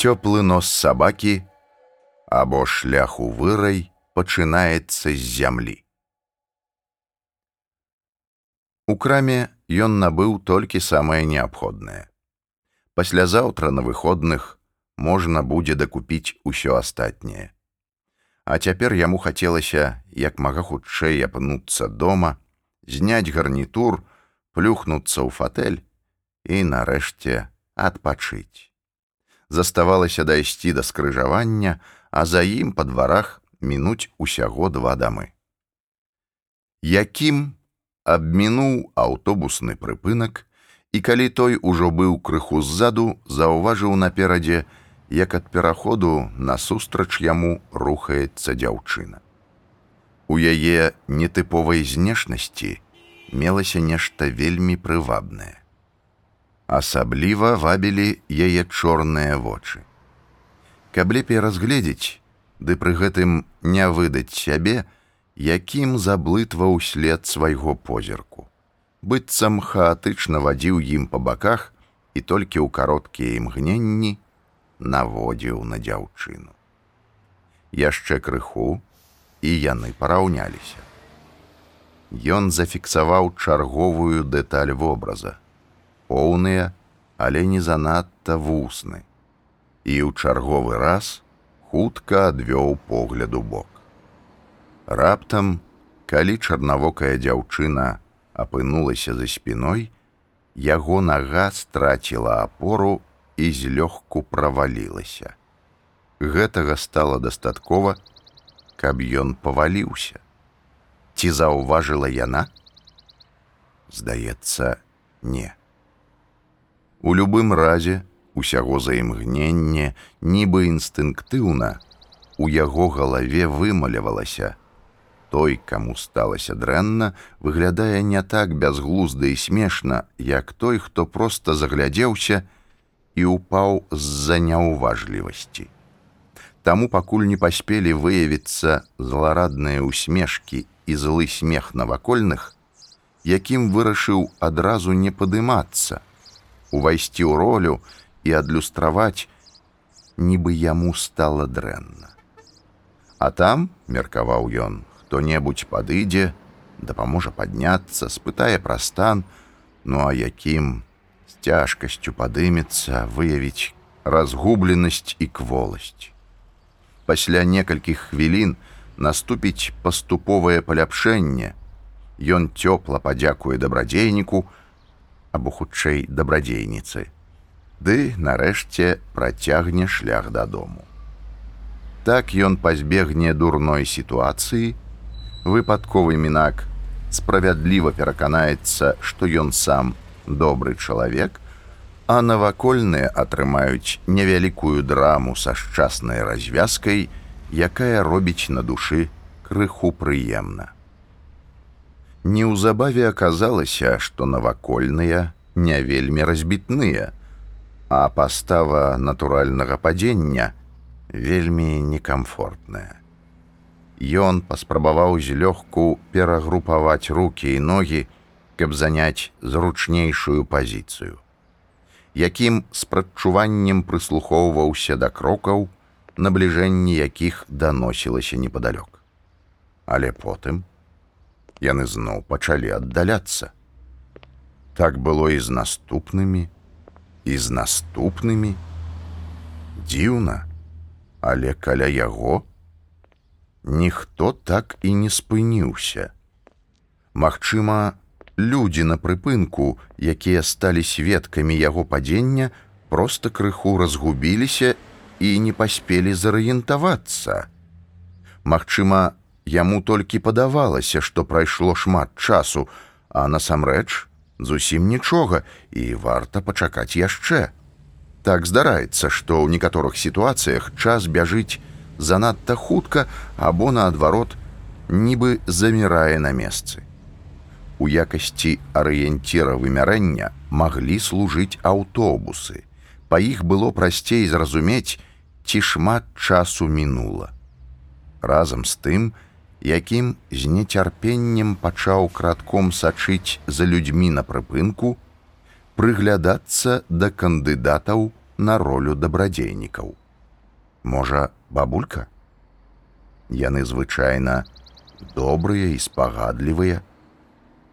цёплы нос сабакі або шляху вырай пачынаецца з зямлі. У краме ён набыў толькі самае неабходнае. Паслязаўтра на выходных можна будзе дакупіць усё астатняе. А цяпер яму хацелася як мага хутчэй апынуцца дома, зняць гарнітур, плюхнуцца ў фатэль і нарэшце адпачыць заставалася дайсці да скрыжавання, а за ім па дварах мінуць усяго два дамы. Якім абмінуў аўтобусны прыпынак, і калі той ужо быў крыху ззаду, заўважыў наперадзе, як ад пераходу насустрач яму рухаецца дзяўчына. У яе нетыповай знешнасці мелася нешта вельмі прывабнае. Асабліва вабілі яе чорныя вочы. Каб лепей разгледзець, ды пры гэтым не выдаць сябе, якім заблытваў след свайго позірку. быццам хаатычна вадзіў ім па баках і толькі ў кароткія імгненні наводзіў на дзяўчыну. Яшчэ крыху і яны параўняліся. Ён зафіксаваў чарговую дэталь вобраза поўныя, але не занадта вусны. І ў чарговы раз хутка адвёў погляду бок. Раптам, калі чарнавокая дзяўчына апынулася за спіной, яго нага страціла апору і злёгку правалілася. Гэтага стала дастаткова, каб ён паваліўся. Ці заўважыла яна? Здаецца, не. У любым разе усяго за імгненне, нібы інстынктыўна, у яго галаве вымалявалася. Той, каму сталася дрэнна, выглядае не так бязглузда і смешна, як той, хто проста заглядзеўся і упаў з-за няўважлівасці. Таму пакуль не паспелі выявіцца зларадныя усмешкі і злы смех навакольных, якім вырашыў адразу не падымацца, увайсці ў ролю і адлюстраваць, нібы яму стала дрэнна. А там, меркаваў ён, хто-небудзь падыдзе, дапаможа падняцца, спытае пра стан, ну а якім з цяжкасцю падымецца выявіць разгубленасць і кволасць. Пасля некалькіх хвілін наступіць паступовае паляпшэнне. Ён цёпла падзякуе дабрадзейніку, або хутчэй дабрадзейніцы. Ды нарэшце працягне шлях дадому. Так ён пазбегне дурной сітуацыі, выпадковы мінак справядліва пераканаецца, што ён сам добры чалавек, а навакольныя атрымаюць невялікую драму са шчаснай развязкай, якая робіць на душы крыху прыемна. Неўзабаве аказалася, што навакольныя не вельмі разбітныя, а пастава натуральнага падзення вельмі некамфортная. Ён паспрабаваў злёгку перагрупаваць рукі і ногі, каб заняць зручнейшую пазіцыю. Якім з прадчуваннем прыслухоўваўся да крокаў, набліжэнні якіх даносілася непадалёк. Але потым, яны зноў пачалі аддаляцца. Так было і з наступнымі, і з наступнымі. Дзіўна, але каля яго ніхто так і не спыніўся. Магчыма, людзі на прыпынку, якія сталі сведкамі яго падзення, проста крыху разгубіліся і не паспелі зарыентавацца. Магчыма, Яму толькі падавалася, што прайшло шмат часу, а насамрэч зусім нічога і варта пачакаць яшчэ. Так здараецца, што ў некаторых сітуацыях час бяжыць занадта хутка або наадварот, нібы замірае на месцы. У якасці арыенціра вымярэння маглі служыць аўтобусы. Па іх было прасцей зразумець, ці шмат часу мінула. Разам з тым, якім з нецярпеннем пачаў кратком сачыць за людзьмі на прыпынку, прыглядацца да кандыдатаў на ролю дабрадзейнікаў. Можа, бабулька? Яны звычайна добрыя і спагадлівыя,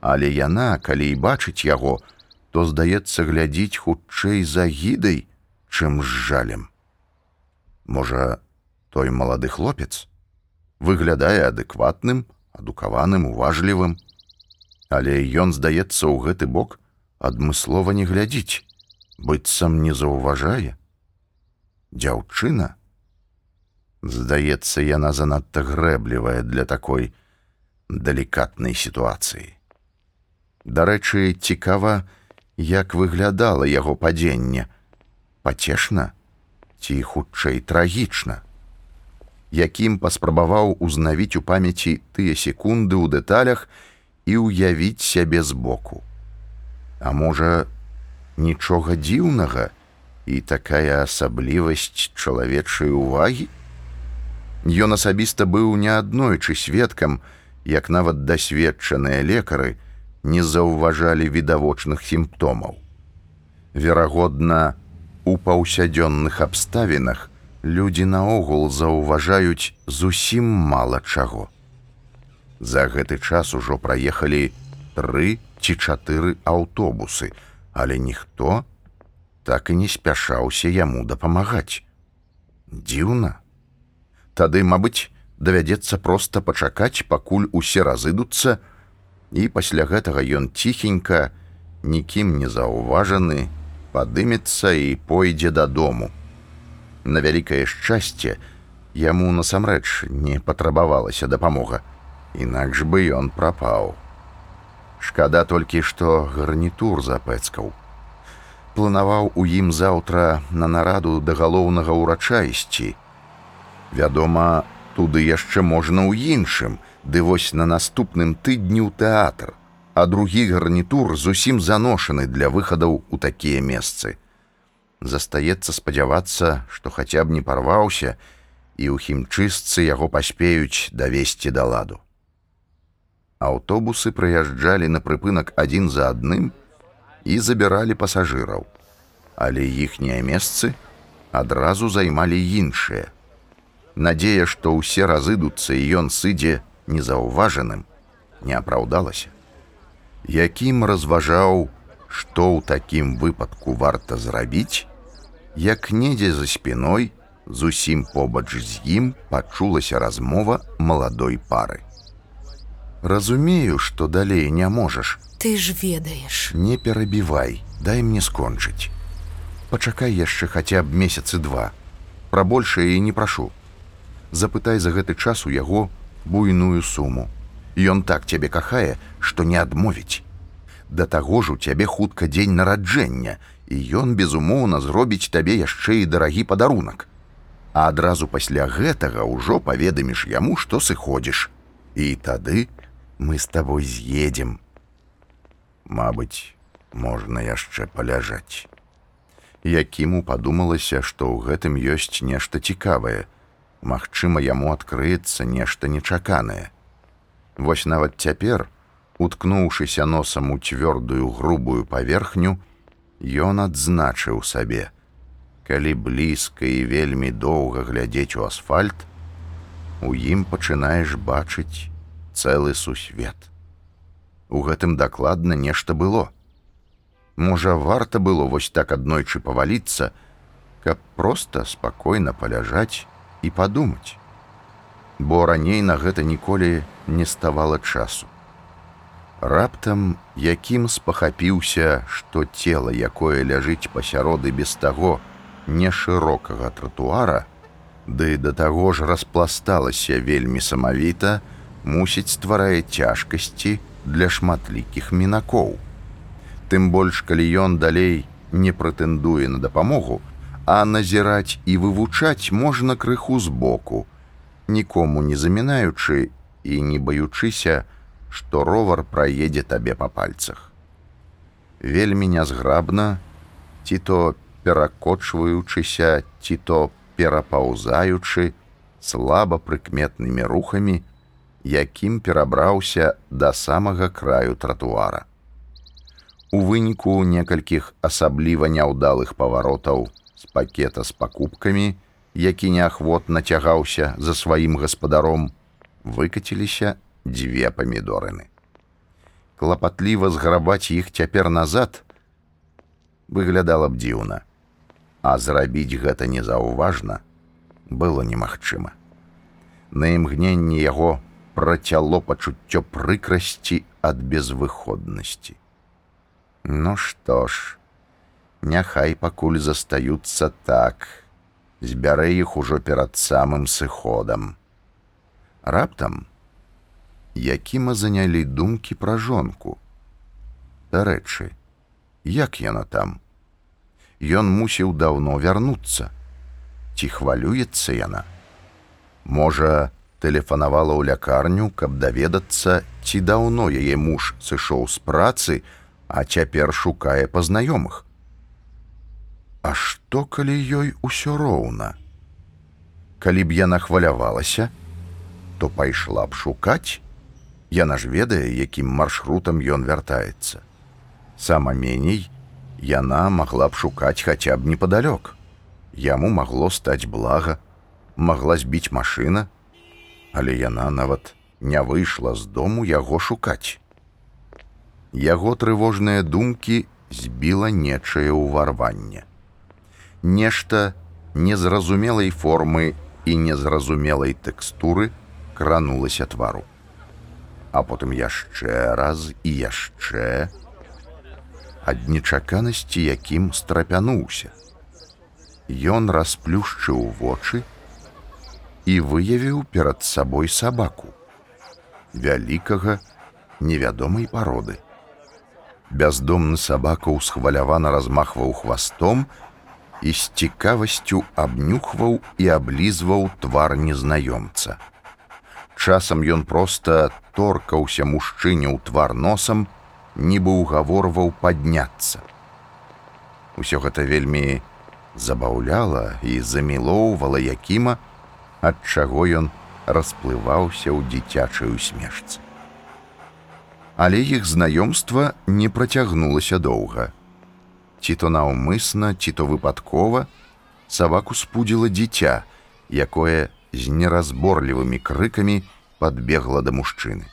Але яна, калі і бачыць яго, то здаецца глядзіць хутчэй за гідай, чым з жалем. Можа, той малады хлопец выглядае адэкватным, адукаваным, уважлівым, Але ён здаецца ў гэты бок адмыслова не глядзіць, быццам не заўважае. Дзяўчына, здаецца, яна занадта грэблівая для такой далікатнай сітуацыі. Дарэчы, цікава, як выглядала яго падзенне, пацешна ці хутчэй трагічна, якім паспрабаваў узнавіць у памяці тыя секунды ў дэталях і ўявіць сябе збоку. А можа, нічога дзіўнага і такая асаблівасць чалавечай увагі? Ён асабіста быў неаднойчы сведкам, як нават дасведчаныя лекары, не заўважалі відавочных сімптомаў. Верагодна, у паўсядзённых абставінах людзі наогул заўважаюць зусім мала чаго. За гэты час ужо праехалі тры ці чатыры аўтобусы, але ніхто так і не спяшаўся яму дапамагаць. Дзіўна. Тады, мабыць, давядзецца проста пачакаць, пакуль усе разыдуцца, і пасля гэтага ён ціхенька, нікім не заўважаны, падымецца і пойдзе дадому. На вялікае шчасце яму насамрэч не патрабавалася дапамога, інакш бы ён прапаў. Шкада толькі, што гарнітур запэцкаў. Планаваў у ім заўтра на нараду да галоўнага ўрача ісці. Вядома, туды яшчэ можна ў іншым, ды вось на наступным тыдні ў тэатр, а другі гарнітур зусім заношаны для выхадаў у такія месцы. Застаецца спадзявацца, што хаця б не парваўся, і ў хімчыстцы яго паспеюць давесці да ладу. Аўтобусы прыязджалі на прыпынак адзін за адным і забіралі пасажыраў, але іхнія месцы адразу займалі іншыя. Надзея, што ўсе разыдуцца і ён сыдзе незаўважаным не апраўдалася. Якім разважаў, што ў такім выпадку варта зрабіць, як недзе за спіной зусім побач з ім пачулася размова маладой пары. Разумею, што далей не можаш. Ты ж ведаеш. Не перабівай, дай мне скончыць. Пачакай яшчэ хаця б месяцы два. Пра большае і не прашу. Запытай за гэты час у яго буйную суму. Ён так цябе кахае, што не адмовіць. Да таго ж у цябе хутка дзень нараджэння, і ён, безумоўна, зробіць табе яшчэ і дарагі падарунак. А адразу пасля гэтага ўжо паведаміш яму, што сыходзіш. І тады мы з табой з'едзем. Мабыць, можна яшчэ паляжаць. Якіму падумалася, што ў гэтым ёсць нешта цікавае, Магчыма, яму адкрыецца нешта нечаканае. Вось нават цяпер, уткнуўшыся носам у цвёрдую грубую паверхню, ён адзначыў сабе: калі блізка і вельмі доўга глядзець у асфальт, у ім пачынаеш бачыць цэлы сусвет. У гэтым дакладна нешта было. Можа, варта было вось так аднойчы паваліцца, каб проста спакойна паляжаць, і падумаць. Бо раней на гэта ніколі не ставала часу. Раптам, якім спахапіўся, што цела, якое ляжыць пасяроды без таго нешырокага тратуара, ды да таго ж распласталася вельмі самавіта, мусіць стварае цяжкасці для шматлікіх мінакоў. Тым больш, калі ён далей не прэтэндуе на дапамогу, а назіраць і вывучаць можна крыху збоку, нікому не замінаючы і не баючыся, што ровар праедзе табе па пальцах. Вельмі нязграбна, ці то перакочваючыся, ці то перапаўзаючы слаба прыкметнымі рухамі, якім перабраўся да самага краю тратуара. У выніку некалькіх асабліва няўдалых паваротаў з пакета з пакупкамі, які неахвотна цягаўся за сваім гаспадаром, выкаціліся дзве памідорыны. Клапатліва зграбаць іх цяпер назад выглядала б дзіўна, а зрабіць гэта незаўважна было немагчыма. На імгненне яго працяло пачуццё прыкрасці ад безвыходнасці. Ну што ж, няхай пакуль застаюцца так, збярэ іх ужо перад самым сыходам. Раптам якіма занялі думкі пра жонку. Дарэчы, як яна там? Ён мусіў даўно вярнуцца. Ці хвалюецца яна? Можа, тэлефанавала ў лякарню, каб даведацца, ці даўно яе муж сышоў з працы, а цяпер шукае пазнаёмых. А што калі ёй усё роўна? Калі б яна хвалявалася, то пайшла б шукаць, Яна ж ведае, якім маршрутам ён вяртаецца. Сама меней яна магла б шукаць хаця б непадалёк. Яму магло стаць блага, магла збіць машына, але яна нават не выйшла з дому яго шукаць. Яго трывожныя думкі збіла нечае ўварванне. Нешта незразумелай формы і незразумелай тэкстуры кранулася твару. А потым яшчэ раз і яшчэ ад нечаканасці, якім страпянуўся. Ён расплюшчыў вочы і выявіў перад сабой сабаку вялікага невядомай пароды бяздомны сабака ўсхвалявана размахваў хвастом і з цікавасцю абнюхваў і аблізваў твар незнаёмца. Часам ён проста торкаўся мужчыне ў твар носам, нібы ўгаворваў падняцца. Усё гэта вельмі забаўляла і замілоўвала якіма, ад чаго ён расплываўся ў дзіцячай усмешцы але іх знаёмства не працягнулася доўга. Ці то наўмысна, ці то выпадкова сабаку спудзіла дзіця, якое з неразборлівымі крыкамі подбегла да мужчыны.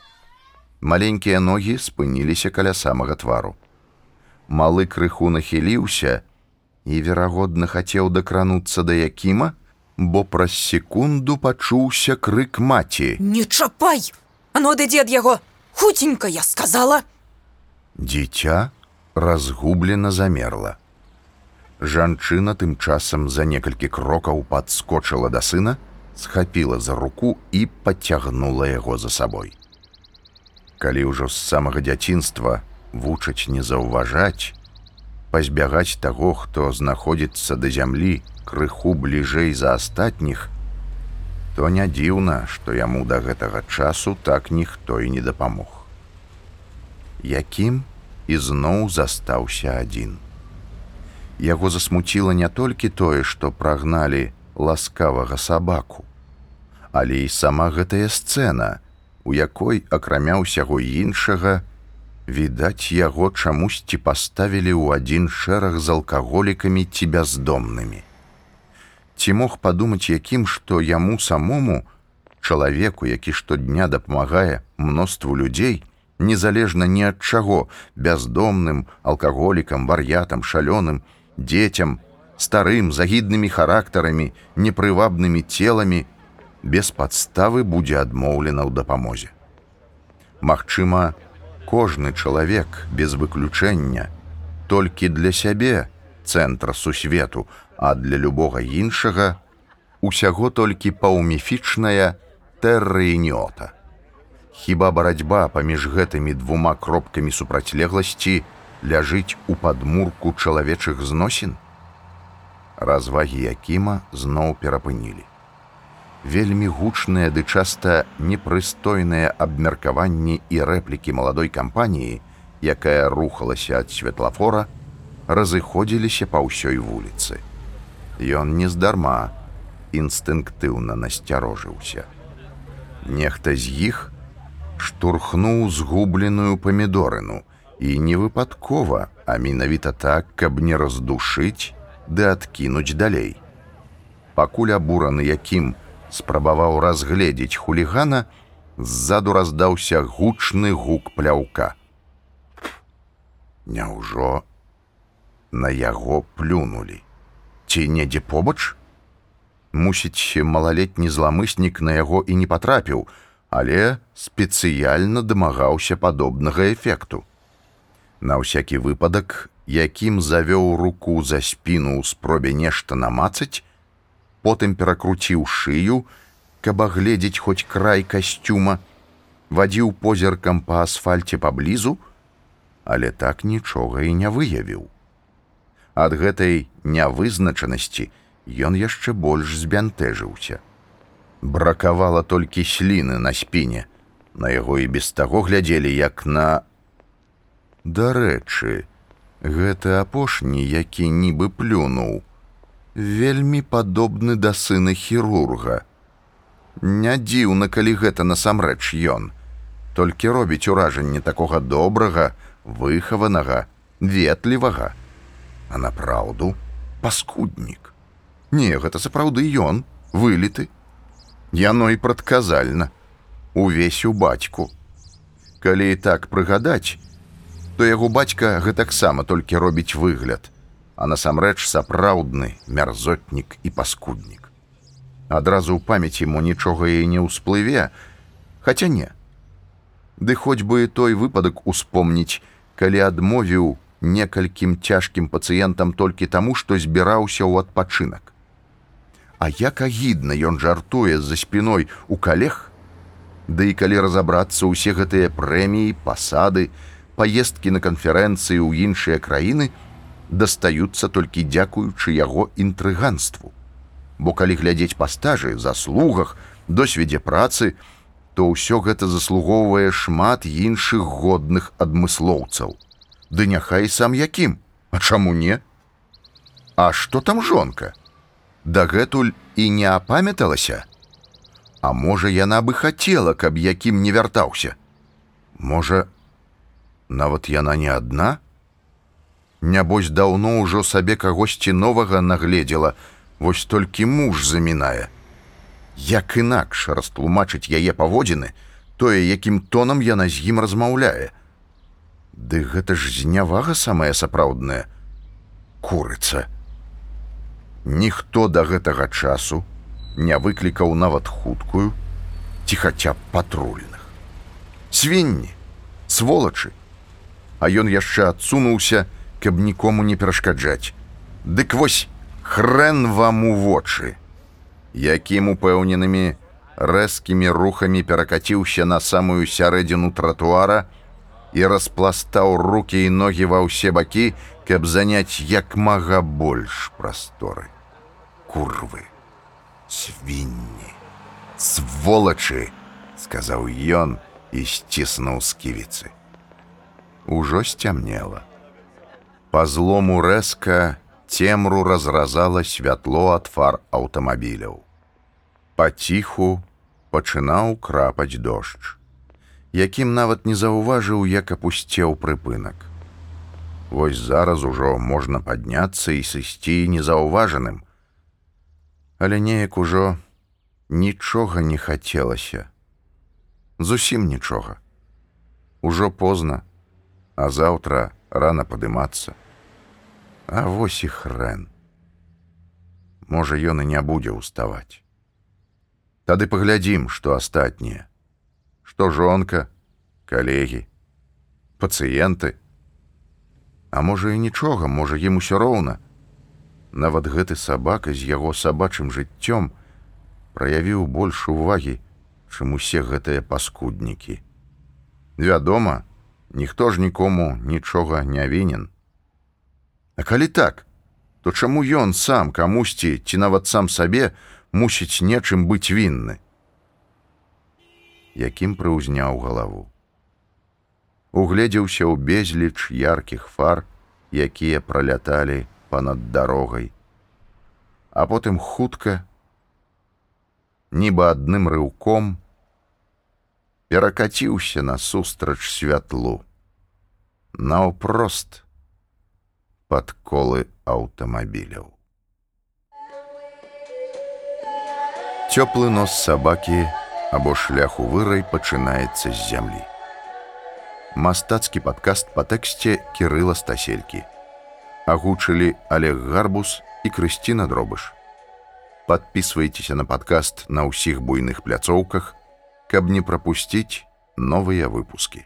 Маленькія ногі спыніліся каля самага твару. Малы крыху нахіліўся і, верагодна, хацеў дакрануцца да якіма, бо праз секунду пачуўся крык маці: « Не чапай! Ано ды дзед яго! хутенька я сказала дзіця разгублена замерла жанчына тым часам за некалькі крокаў подскочыла да сына схапіла за руку і падцягнула яго за сабой калі ўжо з самага дзяцінства вучаць не заўважаць пазбягаць таго хто знаходзіцца да зямлі крыху бліжэй за астатніх то не дзіўна, што яму да гэтага часу так ніхто і не дапамог. Якім ізноў застаўся адзін. Яго засмуціла не толькі тое, што прагналі ласкавага сабаку, але і сама гэтая сцэна, у якой акрамя ўсяго іншага, відаць, яго чамусьці паставілі ў адзін шэраг з алкаголікамі ці бяздомнымі ці мог падумаць якім што яму самому чалавеку які штодня дапамагае мноству людзей незалежна ні ад чаго бяздомным алкаголікам вар'ятам шалёным дзецям старым загіднымі характарамі непрывабнымі целамі без падставы будзе адмоўлена ў дапамозе Магчыма кожны чалавек без выключэння толькі для сябе цэнтра сусвету а для любога іншага усяго толькі паўміфічная тэрраініота. Хіба барацьба паміж гэтымі двума кропкамі супрацьлегласці ляжыць у падмурку чалавечых зносін? Развагі якіма зноў перапынілі. Вельмі гучныя ды часта непрыстойныя абмеркаванні і рэплікі маладой кампаніі, якая рухалася ад светлафора, разыходзіліся па ўсёй вуліцы. Ён нездарма інстынктыўна насцярожыўся. Нехта з іх штурхнуў згубленую памідорыну і не выпадкова, а менавіта так, каб не раздушыць, ды адкінуць далей. Пакуль абураны якім спрабаваў разгледзець хулігана, ззаду раздаўся гучны гук пляўка. Няўжо на яго плюнулі. Ці недзе побач? Мусіць, малалетні зламыснік на яго і не патрапіў, але спецыяльна дамагаўся падобнага эфекту. На ўсякі выпадак, якім завёў руку за спіну ў спробе нешта намацаць, потым перакруціў шыю, каб агледзець хоць край касцюма, вадзіў позіркам па асфальце паблізу, але так нічога і не выявіў. Ад гэтай нявызначанасці ён яшчэ больш збянтэжыўся. Бракавала толькі сліны на спіне. На яго і без таго глядзелі як на Дарэчы, гэты апошні, які нібы плюнуў, вельмі падобны да сына хірурга. Не дзіўна, калі гэта насамрэч ён, толькі робіць уражанне такога добрага, выхаванага, ветлівага а на праўду паскуднік. Не, гэта сапраўды ён, вылеты. Яно і прадказальна, увесь у бацьку. Калі і так прыгадаць, то яго бацька гэтаксама толькі робіць выгляд, а насамрэч сапраўдны мярзотнік і паскуднік. Адразу ў памяці мо нічога і не ўсплыве, хаця не. Ды хоць бы той выпадак успомніць, калі адмовіў некалькім цяжкім пацыентам толькі таму, што збіраўся ў адпачынак. А як агідна ён жартуе за спіной у калег, Ды і калі разабрацца ўсе гэтыя прэміі, пасады, паездкі на канферэнцыі ў іншыя краіны дастаюцца толькі дзякуючы яго інтрыганству. Бо калі глядзець па стажы, заслугах, досведзе працы, то ўсё гэта заслугоўвае шмат іншых годных адмыслоўцаў. Ды няхай сам якім, А чаму не? А што там жонка? Дагэтуль і не апамяталася. А можа, яна бы хацела, каб якім не вяртаўся. Можа, нават яна не адна? Нябось даўно ўжо сабе кагосьці новага нагледзела, вось толькі муж замінае. Як інакш растлумачыць яе паводзіны, тое, якім тонам яна з ім размаўляе. Ды гэта ж знявага самая сапраўдная курыца. Ніхто да гэтага часу не выклікаў нават хуткую ці хаця б патрульных. Свінні, сволачы, А ён яшчэ адсунуўся, каб нікому не перашкаджаць. Дык вось хрен вам у вочы, якім упэўненымі рэзкімі рухамі перакаціўся на самую сярэдзіну тратуара, і распластаў руки і ногі ва ўсе бакі, каб заняць як мага больш прасторы. Курвы, свінні, сволачы, сказаў ён і сціснуў сківіцы. Ужо сцямнела. Па злому рэзка цемру разразала святло ад фар аўтамабіляў. Паціху пачынаў крапаць дождж якім нават не заўважыў, як апусцеў прыпынак. Вось зараз ужо можна падняцца і сысці незаўважаным. Але неяк ужо нічога не хацелася. Зусім нічога. Ужо позна, а заўтра рана падымацца. А вось і хрэн. Можа, ён і не будзе ўставаць. Тады паглядзім, што астатніе што жонка, калегі, пацыенты. А можа і нічога, можа ім усё роўна. Нават гэты сабака з яго сабачым жыццём праявіў больш увагі, чым усе гэтыя паскуднікі. Вядома, ніхто ж нікому нічога не вінен. А калі так, то чаму ён сам камусьці ці нават сам сабе мусіць нечым быць вінны? якім прыўзняў галаву. Угледзеўся ў безліч яркіх фар, якія праляталі па-над дарогай. А потым хутка, нібы адным рыўком, перакаціўся насустрач святлу. Наўпрост пад колы аўтамабіляў. Цёплы нос сабакі або шлях у вырай пачынаецца з зямлі. Мастацкі падкаст па тэксце кірыла стаселькі. Агучылі Олег Гарбус і Крысціна дробыш. Падпісвайцеся на падкаст на ўсіх буйных пляцоўках, каб не прапусціць новыя выпускі.